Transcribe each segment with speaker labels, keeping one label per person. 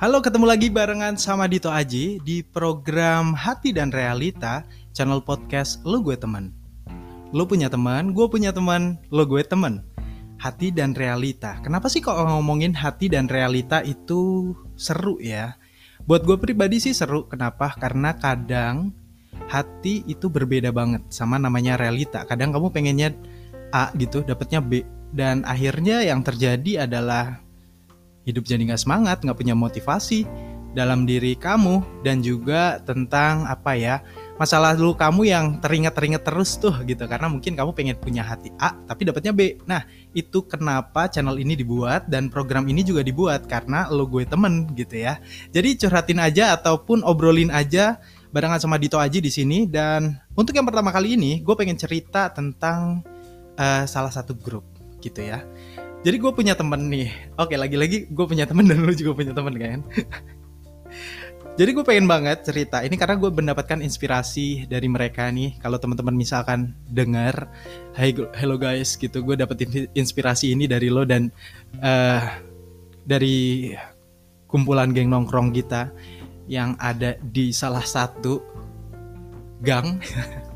Speaker 1: Halo, ketemu lagi barengan sama Dito Aji di program Hati dan Realita, channel podcast Lo Gue Temen. Lo punya teman, gue punya teman, lo gue temen. Hati dan realita. Kenapa sih kok ngomongin hati dan realita itu seru ya? Buat gue pribadi sih seru. Kenapa? Karena kadang hati itu berbeda banget sama namanya realita. Kadang kamu pengennya A gitu, dapatnya B. Dan akhirnya yang terjadi adalah hidup jadi nggak semangat, nggak punya motivasi dalam diri kamu dan juga tentang apa ya masa lalu kamu yang teringat-teringat terus tuh gitu karena mungkin kamu pengen punya hati A tapi dapatnya B. Nah itu kenapa channel ini dibuat dan program ini juga dibuat karena lo gue temen gitu ya. Jadi curhatin aja ataupun obrolin aja barengan sama Dito Aji di sini dan untuk yang pertama kali ini gue pengen cerita tentang uh, salah satu grup gitu ya. Jadi gue punya temen nih. Oke, lagi-lagi gue punya temen dan lu juga punya temen kan. Jadi gue pengen banget cerita ini karena gue mendapatkan inspirasi dari mereka nih. Kalau teman-teman misalkan dengar, hey hello guys gitu, gue dapetin inspirasi ini dari lo dan uh, dari kumpulan geng nongkrong kita yang ada di salah satu gang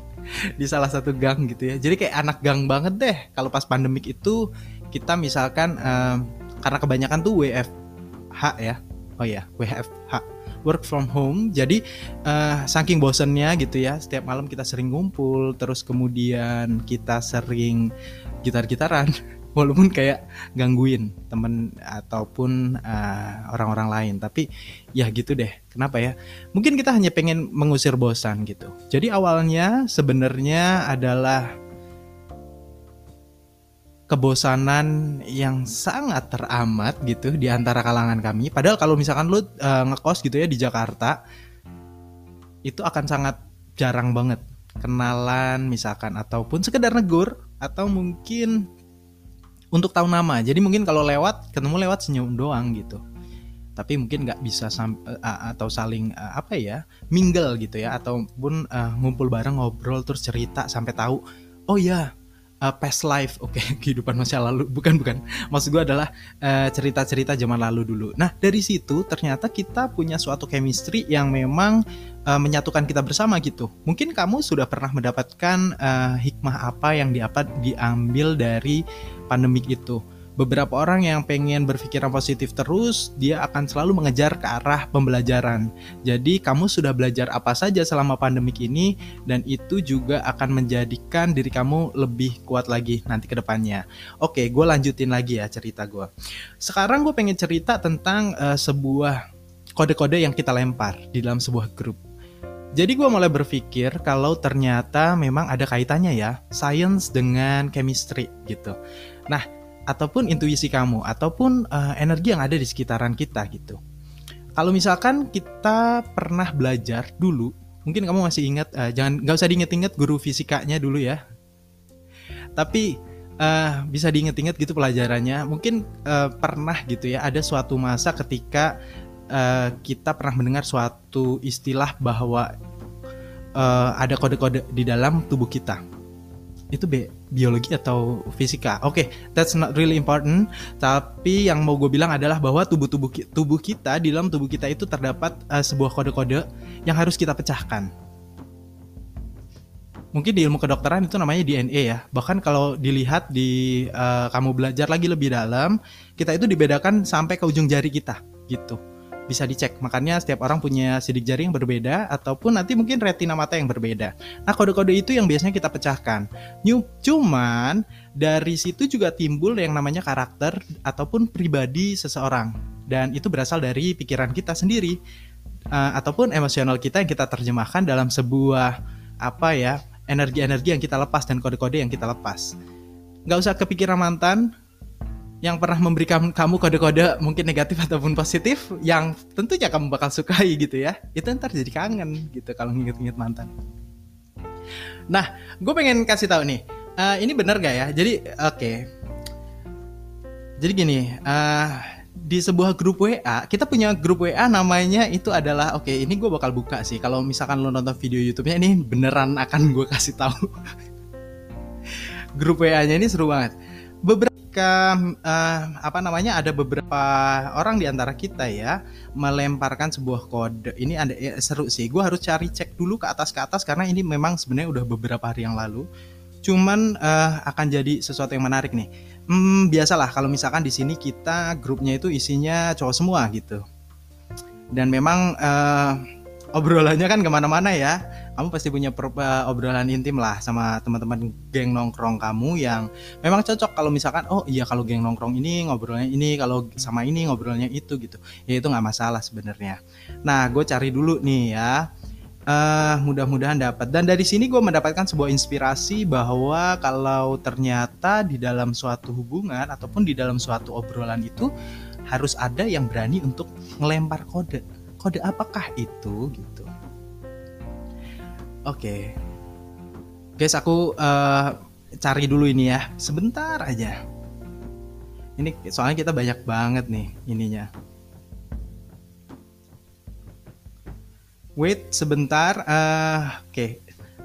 Speaker 1: di salah satu gang gitu ya. Jadi kayak anak gang banget deh. Kalau pas pandemik itu kita misalkan um, karena kebanyakan tuh WFH ya. Oh ya WFH work from home. Jadi uh, saking bosennya gitu ya setiap malam kita sering ngumpul terus kemudian kita sering gitar-gitaran walaupun kayak gangguin temen ataupun uh, orang-orang lain. Tapi ya gitu deh. Kenapa ya? Mungkin kita hanya pengen mengusir bosan gitu. Jadi awalnya sebenarnya adalah kebosanan yang sangat teramat gitu di antara kalangan kami. Padahal kalau misalkan lu uh, ngekos gitu ya di Jakarta itu akan sangat jarang banget kenalan misalkan ataupun sekedar negur atau mungkin untuk tahu nama. Jadi mungkin kalau lewat ketemu lewat senyum doang gitu. Tapi mungkin nggak bisa sam uh, atau saling uh, apa ya mingle gitu ya ataupun uh, ngumpul bareng ngobrol terus cerita sampai tahu oh ya uh, past life, oke, okay, kehidupan masa lalu, bukan bukan. Maksud gue adalah uh, cerita-cerita zaman lalu dulu. Nah dari situ ternyata kita punya suatu chemistry yang memang uh, menyatukan kita bersama gitu. Mungkin kamu sudah pernah mendapatkan uh, hikmah apa yang diapa diambil dari pandemik itu beberapa orang yang pengen berpikiran positif terus, dia akan selalu mengejar ke arah pembelajaran. Jadi kamu sudah belajar apa saja selama pandemik ini dan itu juga akan menjadikan diri kamu lebih kuat lagi nanti ke depannya. Oke, gue lanjutin lagi ya cerita gue. Sekarang gue pengen cerita tentang uh, sebuah kode-kode yang kita lempar di dalam sebuah grup. Jadi gue mulai berpikir kalau ternyata memang ada kaitannya ya, science dengan chemistry gitu. Nah, ataupun intuisi kamu ataupun uh, energi yang ada di sekitaran kita gitu. Kalau misalkan kita pernah belajar dulu, mungkin kamu masih ingat, uh, jangan nggak usah diinget-inget guru fisikanya dulu ya. Tapi uh, bisa diinget-inget gitu pelajarannya. Mungkin uh, pernah gitu ya ada suatu masa ketika uh, kita pernah mendengar suatu istilah bahwa uh, ada kode-kode di dalam tubuh kita itu bi biologi atau fisika. Oke, okay, that's not really important. Tapi yang mau gue bilang adalah bahwa tubuh tubuh tubuh kita di dalam tubuh kita itu terdapat uh, sebuah kode-kode yang harus kita pecahkan. Mungkin di ilmu kedokteran itu namanya DNA ya. Bahkan kalau dilihat di uh, kamu belajar lagi lebih dalam, kita itu dibedakan sampai ke ujung jari kita gitu bisa dicek. Makanya setiap orang punya sidik jari yang berbeda ataupun nanti mungkin retina mata yang berbeda. Nah, kode-kode itu yang biasanya kita pecahkan. Cuman dari situ juga timbul yang namanya karakter ataupun pribadi seseorang. Dan itu berasal dari pikiran kita sendiri uh, ataupun emosional kita yang kita terjemahkan dalam sebuah apa ya energi-energi yang kita lepas dan kode-kode yang kita lepas. Gak usah kepikiran mantan, yang pernah memberikan kamu kode-kode mungkin negatif ataupun positif yang tentunya kamu bakal sukai gitu ya. Itu ntar jadi kangen gitu kalau nginget-nginget mantan. Nah gue pengen kasih tahu nih uh, ini bener gak ya? Jadi oke. Okay. jadi gini uh, di sebuah grup WA kita punya grup WA namanya itu adalah oke okay, ini gue bakal buka sih. Kalau misalkan lo nonton video YouTube-nya ini beneran akan gue kasih tahu. Grup WA-nya ini seru banget. Beberapa ketika uh, apa namanya ada beberapa orang di antara kita ya melemparkan sebuah kode. Ini ada ya, seru sih. Gue harus cari cek dulu ke atas ke atas karena ini memang sebenarnya udah beberapa hari yang lalu. Cuman uh, akan jadi sesuatu yang menarik nih. Hmm, biasalah kalau misalkan di sini kita grupnya itu isinya cowok semua gitu. Dan memang uh, obrolannya kan ke mana-mana ya kamu pasti punya uh, obrolan intim lah sama teman-teman geng nongkrong kamu yang memang cocok kalau misalkan oh iya kalau geng nongkrong ini ngobrolnya ini kalau sama ini ngobrolnya itu gitu. Ya itu nggak masalah sebenarnya. Nah gue cari dulu nih ya uh, mudah-mudahan dapat. Dan dari sini gue mendapatkan sebuah inspirasi bahwa kalau ternyata di dalam suatu hubungan ataupun di dalam suatu obrolan itu harus ada yang berani untuk ngelempar kode. Kode apakah itu? Gitu Oke. Okay. Guys, aku uh, cari dulu ini ya. Sebentar aja. Ini soalnya kita banyak banget nih ininya. Wait sebentar. Uh, Oke. Okay.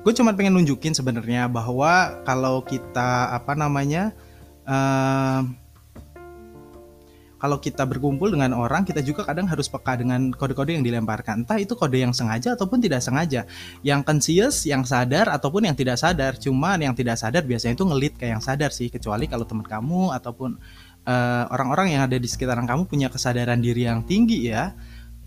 Speaker 1: Gue cuma pengen nunjukin sebenarnya bahwa kalau kita apa namanya uh, kalau kita berkumpul dengan orang kita juga kadang harus peka dengan kode-kode yang dilemparkan. Entah itu kode yang sengaja ataupun tidak sengaja. Yang conscious yang sadar ataupun yang tidak sadar. Cuman yang tidak sadar biasanya itu ngelit kayak yang sadar sih. Kecuali kalau teman kamu ataupun eh, orang-orang yang ada di sekitaran kamu punya kesadaran diri yang tinggi ya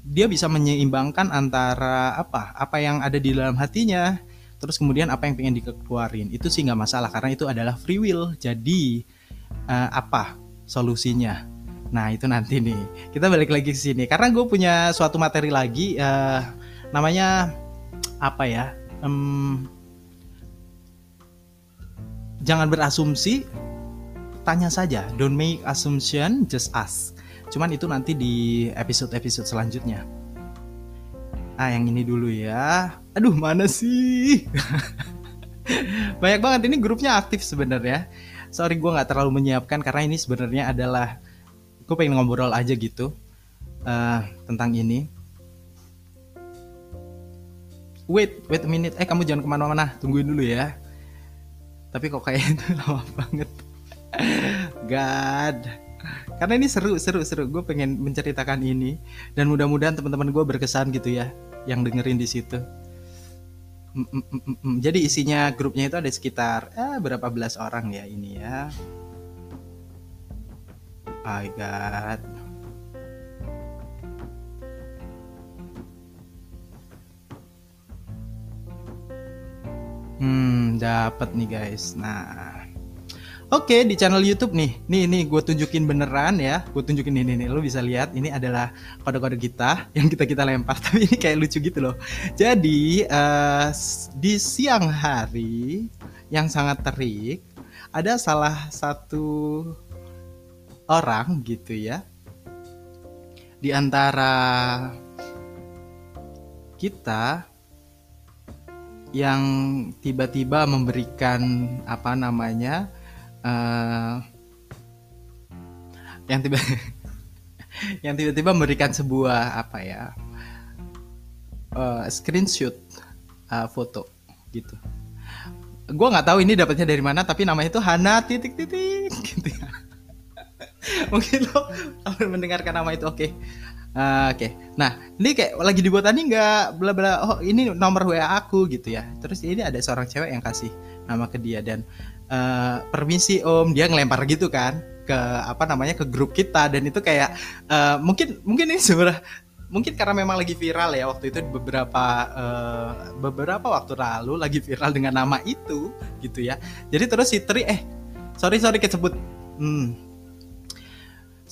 Speaker 1: dia bisa menyeimbangkan antara apa? Apa yang ada di dalam hatinya terus kemudian apa yang pengen dikeluarin. Itu sih nggak masalah karena itu adalah free will. Jadi uh, apa solusinya Nah itu nanti nih kita balik lagi ke sini karena gue punya suatu materi lagi uh, namanya apa ya? Um, jangan berasumsi, tanya saja. Don't make assumption, just ask. Cuman itu nanti di episode-episode selanjutnya. Ah yang ini dulu ya. Aduh mana sih? Banyak banget ini grupnya aktif sebenarnya. Sorry gue nggak terlalu menyiapkan karena ini sebenarnya adalah gue pengen ngobrol aja gitu uh, tentang ini. Wait wait a minute. Eh kamu jangan ke mana-mana. Tungguin dulu ya. Tapi kok kayak itu lama banget? God. Karena ini seru seru seru. Gue pengen menceritakan ini. Dan mudah-mudahan teman-teman gue berkesan gitu ya yang dengerin di situ. Mm, mm, mm, jadi isinya grupnya itu ada sekitar eh, berapa belas orang ya ini ya my god hmm dapat nih guys. Nah Oke di channel YouTube nih, nih nih gue tunjukin beneran ya, gue tunjukin ini nih, lo bisa lihat ini adalah kode-kode kita yang kita kita lempar, tapi ini kayak lucu gitu loh. Jadi uh, di siang hari yang sangat terik, ada salah satu orang gitu ya. Di antara kita yang tiba-tiba memberikan apa namanya uh, yang tiba yang tiba-tiba memberikan sebuah apa ya uh, screenshot uh, foto gitu. Gue nggak tahu ini dapatnya dari mana tapi namanya itu Hana titik titik gitu ya mungkin lo mendengarkan nama itu oke. Okay. uh, oke. Okay. nah ini kayak lagi dibuat tadi nggak bla bla oh ini nomor wa aku gitu ya. Terus ini ada seorang cewek yang kasih nama ke dia dan uh, permisi om. Dia ngelempar gitu kan ke apa namanya ke grup kita. Dan itu kayak uh, mungkin mungkin ini sebenarnya mungkin karena memang lagi viral ya waktu itu beberapa uh, beberapa waktu lalu lagi viral dengan nama itu gitu ya. Jadi terus si Tri eh sorry sorry kesebut hmm,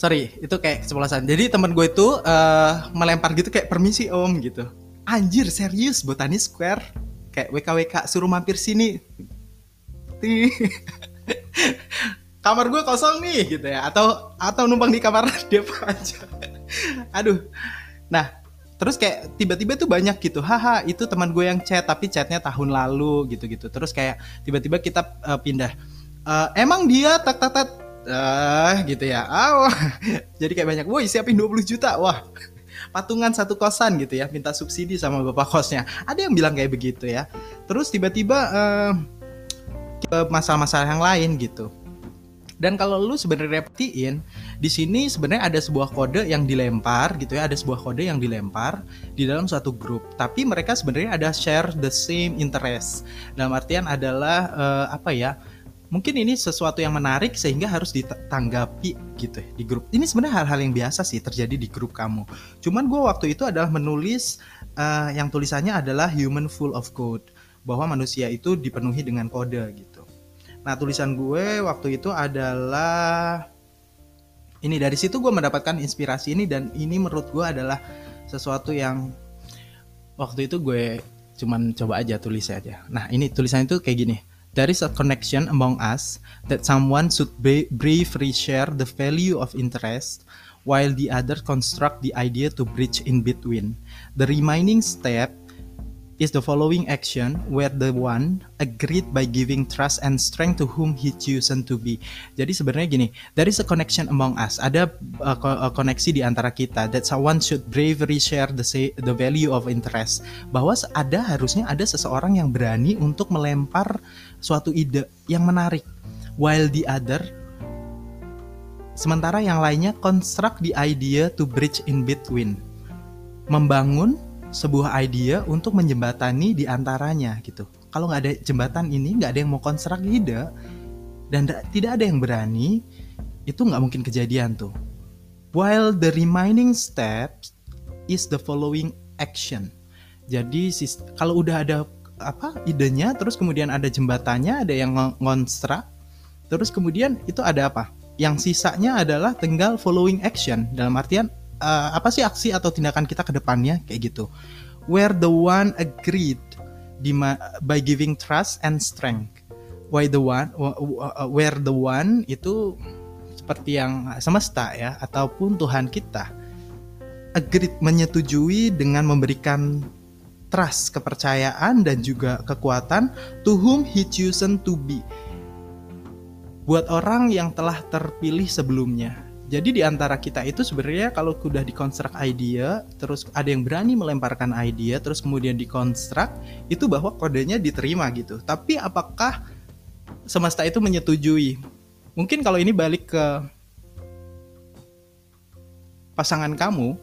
Speaker 1: sorry itu kayak kesebelasan jadi teman gue itu uh, melempar gitu kayak permisi om gitu. Anjir serius botani square. Kayak WKWK suruh mampir sini. Kamar gue kosong nih gitu ya. Atau atau numpang di kamar dia aja. Aduh. Nah terus kayak tiba-tiba tuh banyak gitu. Haha itu teman gue yang chat tapi chatnya tahun lalu gitu-gitu. Terus kayak tiba-tiba kita uh, pindah. Uh, emang dia tak tak tak uh, gitu ya ah wah. jadi kayak banyak woi siapin 20 juta wah patungan satu kosan gitu ya minta subsidi sama bapak kosnya ada yang bilang kayak begitu ya terus tiba-tiba uh, masalah-masalah yang lain gitu Dan kalau lu sebenarnya reptiin, di sini sebenarnya ada sebuah kode yang dilempar gitu ya, ada sebuah kode yang dilempar di dalam suatu grup. Tapi mereka sebenarnya ada share the same interest. Dalam artian adalah uh, apa ya? Mungkin ini sesuatu yang menarik sehingga harus ditanggapi gitu ya di grup. Ini sebenarnya hal-hal yang biasa sih terjadi di grup kamu. Cuman gue waktu itu adalah menulis uh, yang tulisannya adalah human full of code bahwa manusia itu dipenuhi dengan kode gitu. Nah tulisan gue waktu itu adalah ini dari situ gue mendapatkan inspirasi ini dan ini menurut gue adalah sesuatu yang waktu itu gue cuman coba aja tulis aja. Nah ini tulisan itu kayak gini. There is a connection among us that someone should briefly share the value of interest while the other construct the idea to bridge in between. The remaining step is the following action where the one agreed by giving trust and strength to whom he chosen to be. Jadi sebenarnya gini, there is a connection among us. Ada uh, uh, koneksi di antara kita that someone should bravely share the say, the value of interest. Bahwa ada harusnya ada seseorang yang berani untuk melempar suatu ide yang menarik while the other sementara yang lainnya construct the idea to bridge in between. Membangun sebuah ide untuk menjembatani di antaranya gitu. Kalau nggak ada jembatan ini, nggak ada yang mau konstruk ide dan tidak ada yang berani, itu nggak mungkin kejadian tuh. While the remaining steps is the following action. Jadi kalau udah ada apa idenya, terus kemudian ada jembatannya, ada yang ngonstruk, terus kemudian itu ada apa? Yang sisanya adalah tinggal following action dalam artian uh, apa sih aksi atau tindakan kita ke depannya kayak gitu. Where the one agreed by giving trust and strength. Why the one uh, where the one itu seperti yang semesta ya ataupun Tuhan kita agreed menyetujui dengan memberikan trust, kepercayaan dan juga kekuatan to whom he chosen to be. Buat orang yang telah terpilih sebelumnya jadi di antara kita itu sebenarnya kalau sudah dikonstruk idea, terus ada yang berani melemparkan idea, terus kemudian dikonstruk, itu bahwa kodenya diterima gitu. Tapi apakah semesta itu menyetujui? Mungkin kalau ini balik ke pasangan kamu,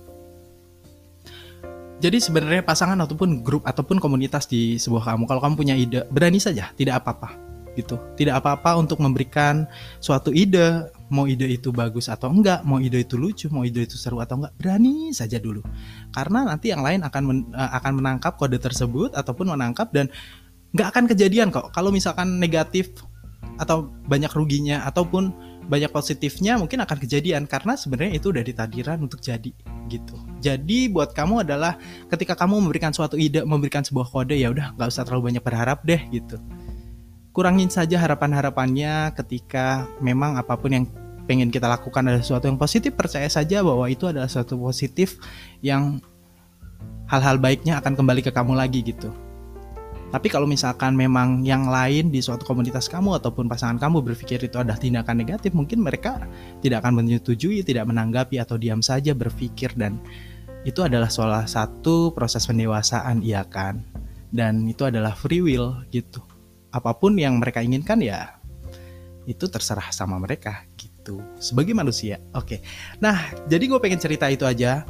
Speaker 1: jadi sebenarnya pasangan ataupun grup ataupun komunitas di sebuah kamu, kalau kamu punya ide, berani saja, tidak apa-apa gitu. Tidak apa-apa untuk memberikan suatu ide mau ide itu bagus atau enggak, mau ide itu lucu, mau ide itu seru atau enggak, berani saja dulu. Karena nanti yang lain akan men, eh, akan menangkap kode tersebut ataupun menangkap dan nggak akan kejadian kok. Kalau misalkan negatif atau banyak ruginya ataupun banyak positifnya mungkin akan kejadian karena sebenarnya itu udah ditadiran untuk jadi gitu. Jadi buat kamu adalah ketika kamu memberikan suatu ide, memberikan sebuah kode ya udah nggak usah terlalu banyak berharap deh gitu kurangin saja harapan-harapannya ketika memang apa pun yang pengen kita lakukan adalah sesuatu yang positif percaya saja bahwa itu adalah sesuatu positif yang hal-hal baiknya akan kembali ke kamu lagi gitu tapi kalau misalkan memang yang lain di suatu komunitas kamu ataupun pasangan kamu berpikir itu adalah tindakan negatif, mungkin mereka tidak akan menyetujui, tidak menanggapi atau diam saja berpikir dan itu adalah salah satu proses pendewasaan iya kan. Dan itu adalah free will gitu apa pun yang mereka inginkan ya itu terserah sama mereka gitu sebagai manusia oke nah jadi gue pengen cerita itu aja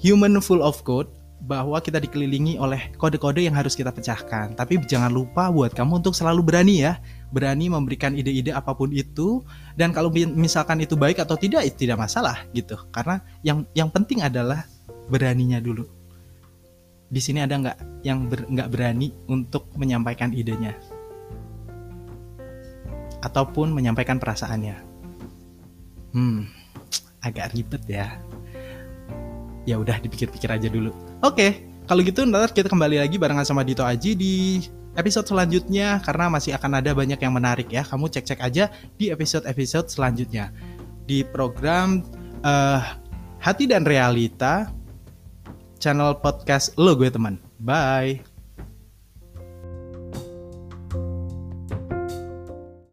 Speaker 1: human full of code bahwa kita dikelilingi oleh kode-kode yang harus kita pecahkan. Tapi jangan lupa buat kamu untuk selalu berani ya, berani memberikan ide-ide apa pun itu. Dan kalau misalkan itu baik atau tidak, itu tidak masalah gitu. Karena yang yang penting adalah beraninya dulu. Di sini ada nggak yang nggak ber, berani untuk menyampaikan idenya? Ataupun menyampaikan perasaannya. Hmm, agak ribet ya. Ya udah dipikir-pikir aja dulu. Oke, kalau gitu ntar kita kembali lagi barengan sama Dito Aji di episode selanjutnya karena masih akan ada banyak yang menarik ya. Kamu cek-cek aja di episode-episode selanjutnya. Di program uh, Hati dan Realita channel podcast lo gue teman. Bye.